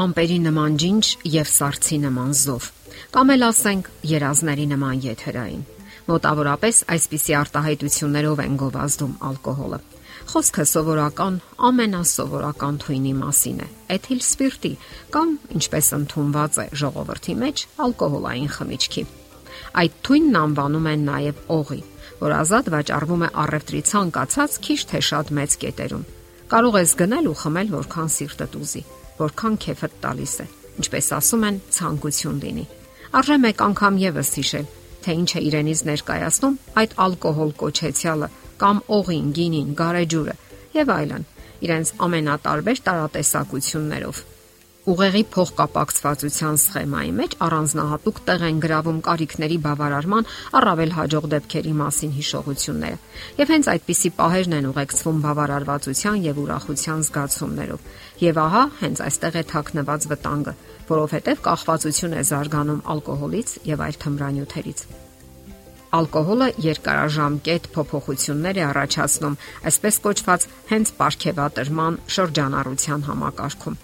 ամպերի նման ջինջ եւ սարցի նման զով, կամ էլ ասենք երազների նման եթերային։ Մոտավորապես այսպիսի արտահայտություններով են գովազդում ալկոհոլը։ Խոսքը սովորական, ամենասովորական թույնի մասին է՝ էթիլ սպիրտի կամ ինչպես ընդունված է ժողովրդի մեջ ալկոհոլային խմիչքի։ Այդ թույնն անվանում են նաև օղի, որ ազատ վաճառվում է առևտրի ցանկացած քիչ թե շատ մեծ կետերում։ Կարող ես գնել ու խմել որքան սիրտդ ուզի որքան քեֆդ տալիս է, ինչպես ասում են, ցանկություն լինի։ Արժե մեկ անգամ եւս հիշել, թե ինչ է իրենից ներկայացնում այդ ալկոհոլ կոչեցյալը կամ օղին, գինին, գարեջուրը եւ այլն, իրենց ամենատարբեր տարատեսակություններով ուղեղի փոխկապակցվածության սխեմայի մեջ առանձնահատուկ տեղ են գրավում կարիքների բավարարման առավել հաջող դեպքերի մասին հիշողությունները։ Եվ հենց այդպիսի պահերն են ուղեկցվում բավարարվածության եւ ուրախության զգացումներով։ Եվ ահա հենց այստեղ է թաքնված վտանգը, որովհետեւ կախվածություն է զարգանում ալկոհոլից եւ այլ թմրանյութերից։ Ալկոհոլը երկարաժամկետ փոփոխություններ է առաջացնում, այսպես կոչված հենց ապարքեվատրման շրջանառության համակարգում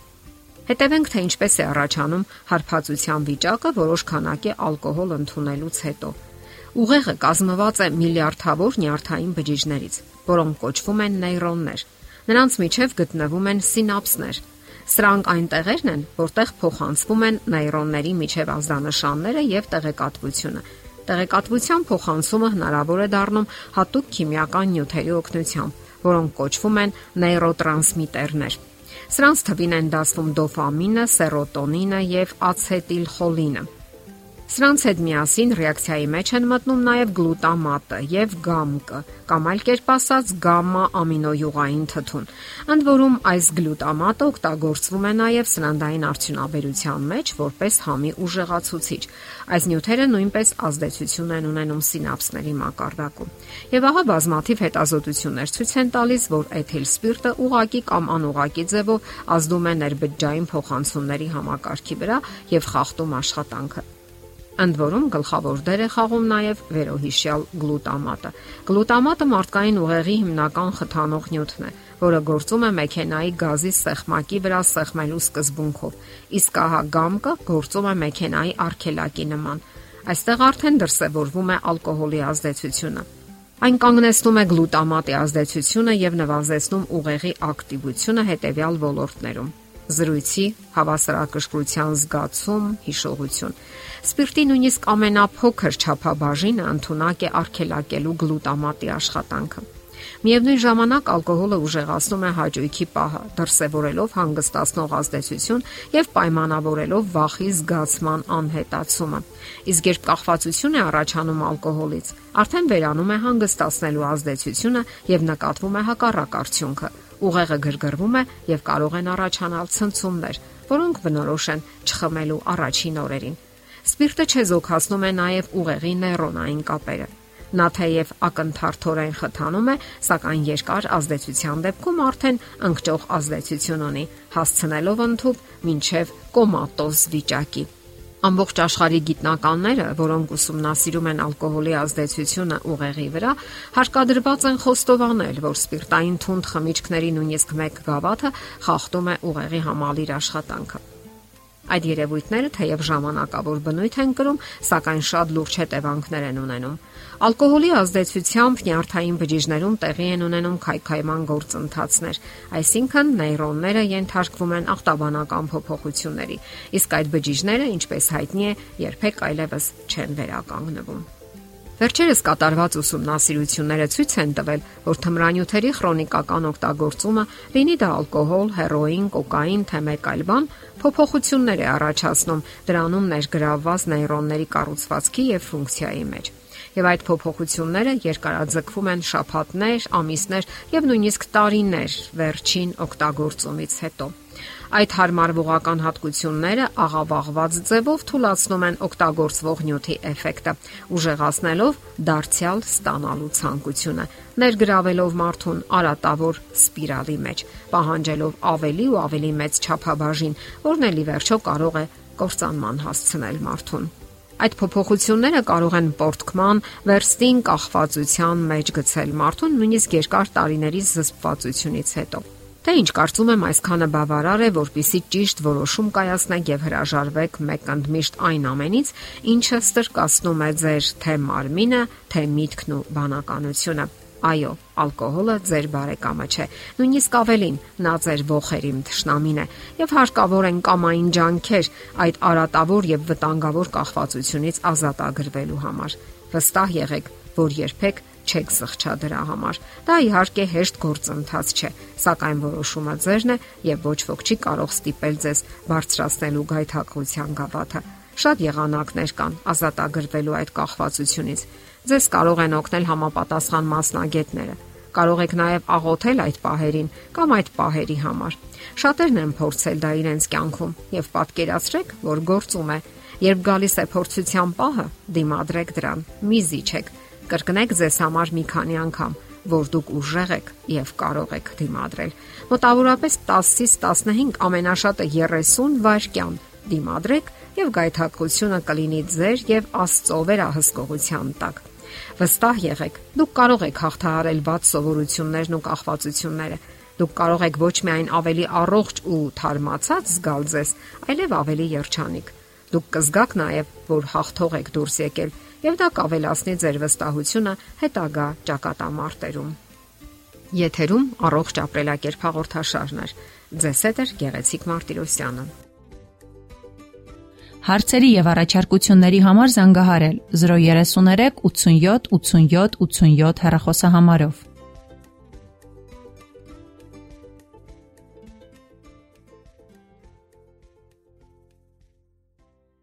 Հետևենք թե ինչպես է առաջանում հարբածության վիճակը որոշ քանակի ալկոհոլ ընդունելուց հետո։ Ուղեղը կազմված է միլիարդավոր նյարդային բջիջներից, որոնք կոչվում են նեյրոններ։ Նրանց միջև գտնվում են սինապսներ։ Սրանք այն տեղերն են, որտեղ փոխանցվում են նեյրոնների միջև ազդանշանները եւ տեղեկատվությունը։ Տեղեկատվության փոխանցումը հնարավոր է դառնում հատուկ քիմիական նյութերի օգնությամբ, որոնք կոչվում են նեյրոտրանսմիտերներ։ Սրանց թվին են դասվում դոֆամինը, սերոտոնինը եւ ացետիլխոլինը։ Սրանց հետ միասին ռեակցիայի մեջ են մտնում նաև գլուտամատը եւ գամկը, կամ այլ կերպ ասած գամմա ամինոյուղային թթուն։ Ընդ որում այս գլուտամատը օգտագործվում է նաև սննդային արդյունաբերության մեջ որպես համի ուժեղացուցիչ։ Այս նյութերը նույնպես ազդեցություն են ունենում սինապսների մակարդակում։ Եվ ահա բազմաթիվ հետազոտություններ ցույց են տալիս, որ էթիլ սպիրտը ուղակի կամ անուղակի ձևով ազդում է ներբջջային փոխանցումների համակարգի վրա եւ խախտում աշխատանքը։ Ընդ որում գլխավոր դեր է խաղում նաև վերոհիշյալ գլուտամատը։ Գլուտամատը մարդկային ուղեղի հիմնական խթանող նյութն է, որը գործում է մեքենայի գազի սեղմակի վրա սեղմելու սկզբունքով, իսկ ահա գամկը գործում է մեքենայի արգելակի նման։ Այստեղ արդեն դրսևորվում է ալկոհոլի ազդեցությունը։ Այն կանգնեցնում է գլուտամատի ազդեցությունը եւ նվազեցնում ուղեղի ակտիվությունը հետեւյալ ոլորտներում զրույցի, հավասարակշռության զգացում, հիշողություն։ Սպիրտի նույնիսկ ամենափոքր չափաբաժինը ընդունակ է արգելակելու գլուտամատի աշխատանքը։ Միևնույն ժամանակ ալկոհոլը ուժեղացնում է հաճույքի պահը, դրսևորելով հանգստացնող ազդեցություն եւ պայմանավորելով վախի զգացման անհետացումը։ Իսկ երբ կախվածություն է առաջանում ալկոհոլից, արդեն վերանում է հանգստացնելու ազդեցությունը եւ նկատվում է հակառակ արդյունքը ուղեղը գրգռվում է եւ կարող են առաջանալ ցնցումներ, որոնք բնորոշ են չխմելու առաջին օրերին։ Սպիրտը չեզոքացնում է նաև ուղեղի նեյրոնային կապերը։ Նա թեև ակնթարթորեն խթանում է, սակայն երկար ազդեցության դեպքում արդեն անկճող ազդեցություն ունի, հասցնելով ընդհանուր մինչև կոմատոզ վիճակի։ Ամբողջ աշխարհի գիտնականները, որոնք ուսումնասիրում են ալկոհոլի ազդեցությունը ուղեղի վրա, հարկադրված են խոստովանել, որ սպիրտային թունդ խմիչքների նույնիսկ մեկ գավաթը խախտում է ուղեղի համալիր աշխատանքը։ Այդ երևույթները թեև ժամանակավոր բնույթ են կրում, սակայն շատ լուրջ հետևանքներ են ունենում։ Ալկոհոլի ազդեցությամբ նյարդային բջիջներում տեղի են ունենում քայքայման գործընթացներ, այսինքն նեյրոնները ենթարկվում են ախտաբանական փոփոխությունների, իսկ այդ բջիջները, ինչպես հայտնի է, երբեք այլևս չեն վերականգնվում։ Վերջերս կատարված ուսումնասիրությունները ցույց են տվել, որ թմրանյութերի քրոնիկական օգտագործումը, լինի դա ալկոհոլ, հերոին, կոկային, թե մեկ այլ բան, փոփոխություններ է առաջացնում դրանում ներգրավված նեյրոնների կառուցվածքի եւ ֆունկցիայի մեջ եւ այդ փոփոխությունները երկարաձգվում են շաբաթներ, ամիսներ եւ նույնիսկ տարիներ վերջին օգտագործումից հետո։ Այդ հարմարվողական հատկությունները աղավաղված ձևով թույլաtsնում են օգտագործվող նյութի էֆեկտը, ուժեղացնելով դարձյալ ստանալու ցանկությունը, ներգրավելով մարդուն արատավոր սպիրալի մեջ, պահանջելով ավելի ու ավելի մեծ չափաբաժին, որն էլի վերջո կարող է կործանման հասցնել մարդուն։ Այդ փոփոխությունները կարող են պորտկման, վերստին կախվածության մեջ գցել մարդուն նույնիսկ երկար տարիների զսպվածությունից հետո։ Թե ինչ կարծում եմ, այսքանը բավարար է, որpիսի ճիշտ որոշում կայացնեք եւ հրաժարվեք մեկընդմիշտ այն ամենից, ինչը ստրկացնում է ձեր թե մարմինը, թե միտքն ու բանականությունը։ Այո, ալկոհոլը ձեր բարեկամը չէ։ Նույնիսկ ավելին, նա ձեր ողերիմ թշնամին է եւ հարկավոր են կամային ջանքեր այդ արատավոր եւ վտանգավոր կախվածությունից ազատ ագրվելու համար։ Վստահ եղեք, որ երբեք չեք սխչա դրա համար։ Դա իհարկե հեշտ գործընթաց չէ, սակայն որոշումը ձերն է եւ ոչ ոք չի կարող ստիպել ձեզ բարձրացնելու գայթակղության գավաթը։ Շատ եղանակներ կան ազատագրվելու այդ կախվածությունից։ Ձեզ կարող են օգնել համապատասխան մասնագետները։ Կարող եք նաև աղոթել այդ պահերին կամ այդ պահերի համար։ Շատերն են փորձել դա իրենց կյանքում եւ պատկերացրեք, որ գործում է։ Երբ գալիս է փորձության պահը, դիմադրեք դրան։ Մի զիջեք Կրկնեք ձեզ համար մի քանի անգամ, որ դուք ուժեղ եք եւ կարող եք դիմադրել։ Մոտավորապես 10-ից 15 ամենաշատը 30 վայրկյան դիմադրեք եւ գայթակղությունը կլինի ձեր եւ Աստծո վերահսկողության տակ։ Վստահ եղեք, դուք կարող եք հաղթահարել բաց սովորություններն ու կախվածությունները։ Դուք կարող եք ոչ միայն ավելի առողջ ու թարմացած զգալ ձեզ, այլև ավելի երջանիկ։ Դուք կզգաք նաև, որ հաղթող եք դուրս եկել եւ դա կավելացնի ձեր վստահությունը հետագա ճակատամարտերում։ Եթերում առողջ ապրելակերպ հաղորդաշարն է։ Ձեզ հետ է Գեղեցիկ Մարտիրոսյանը։ Հարցերի եւ առաջարկությունների համար զանգահարել 033 87 87 87 հեռախոսահամարով։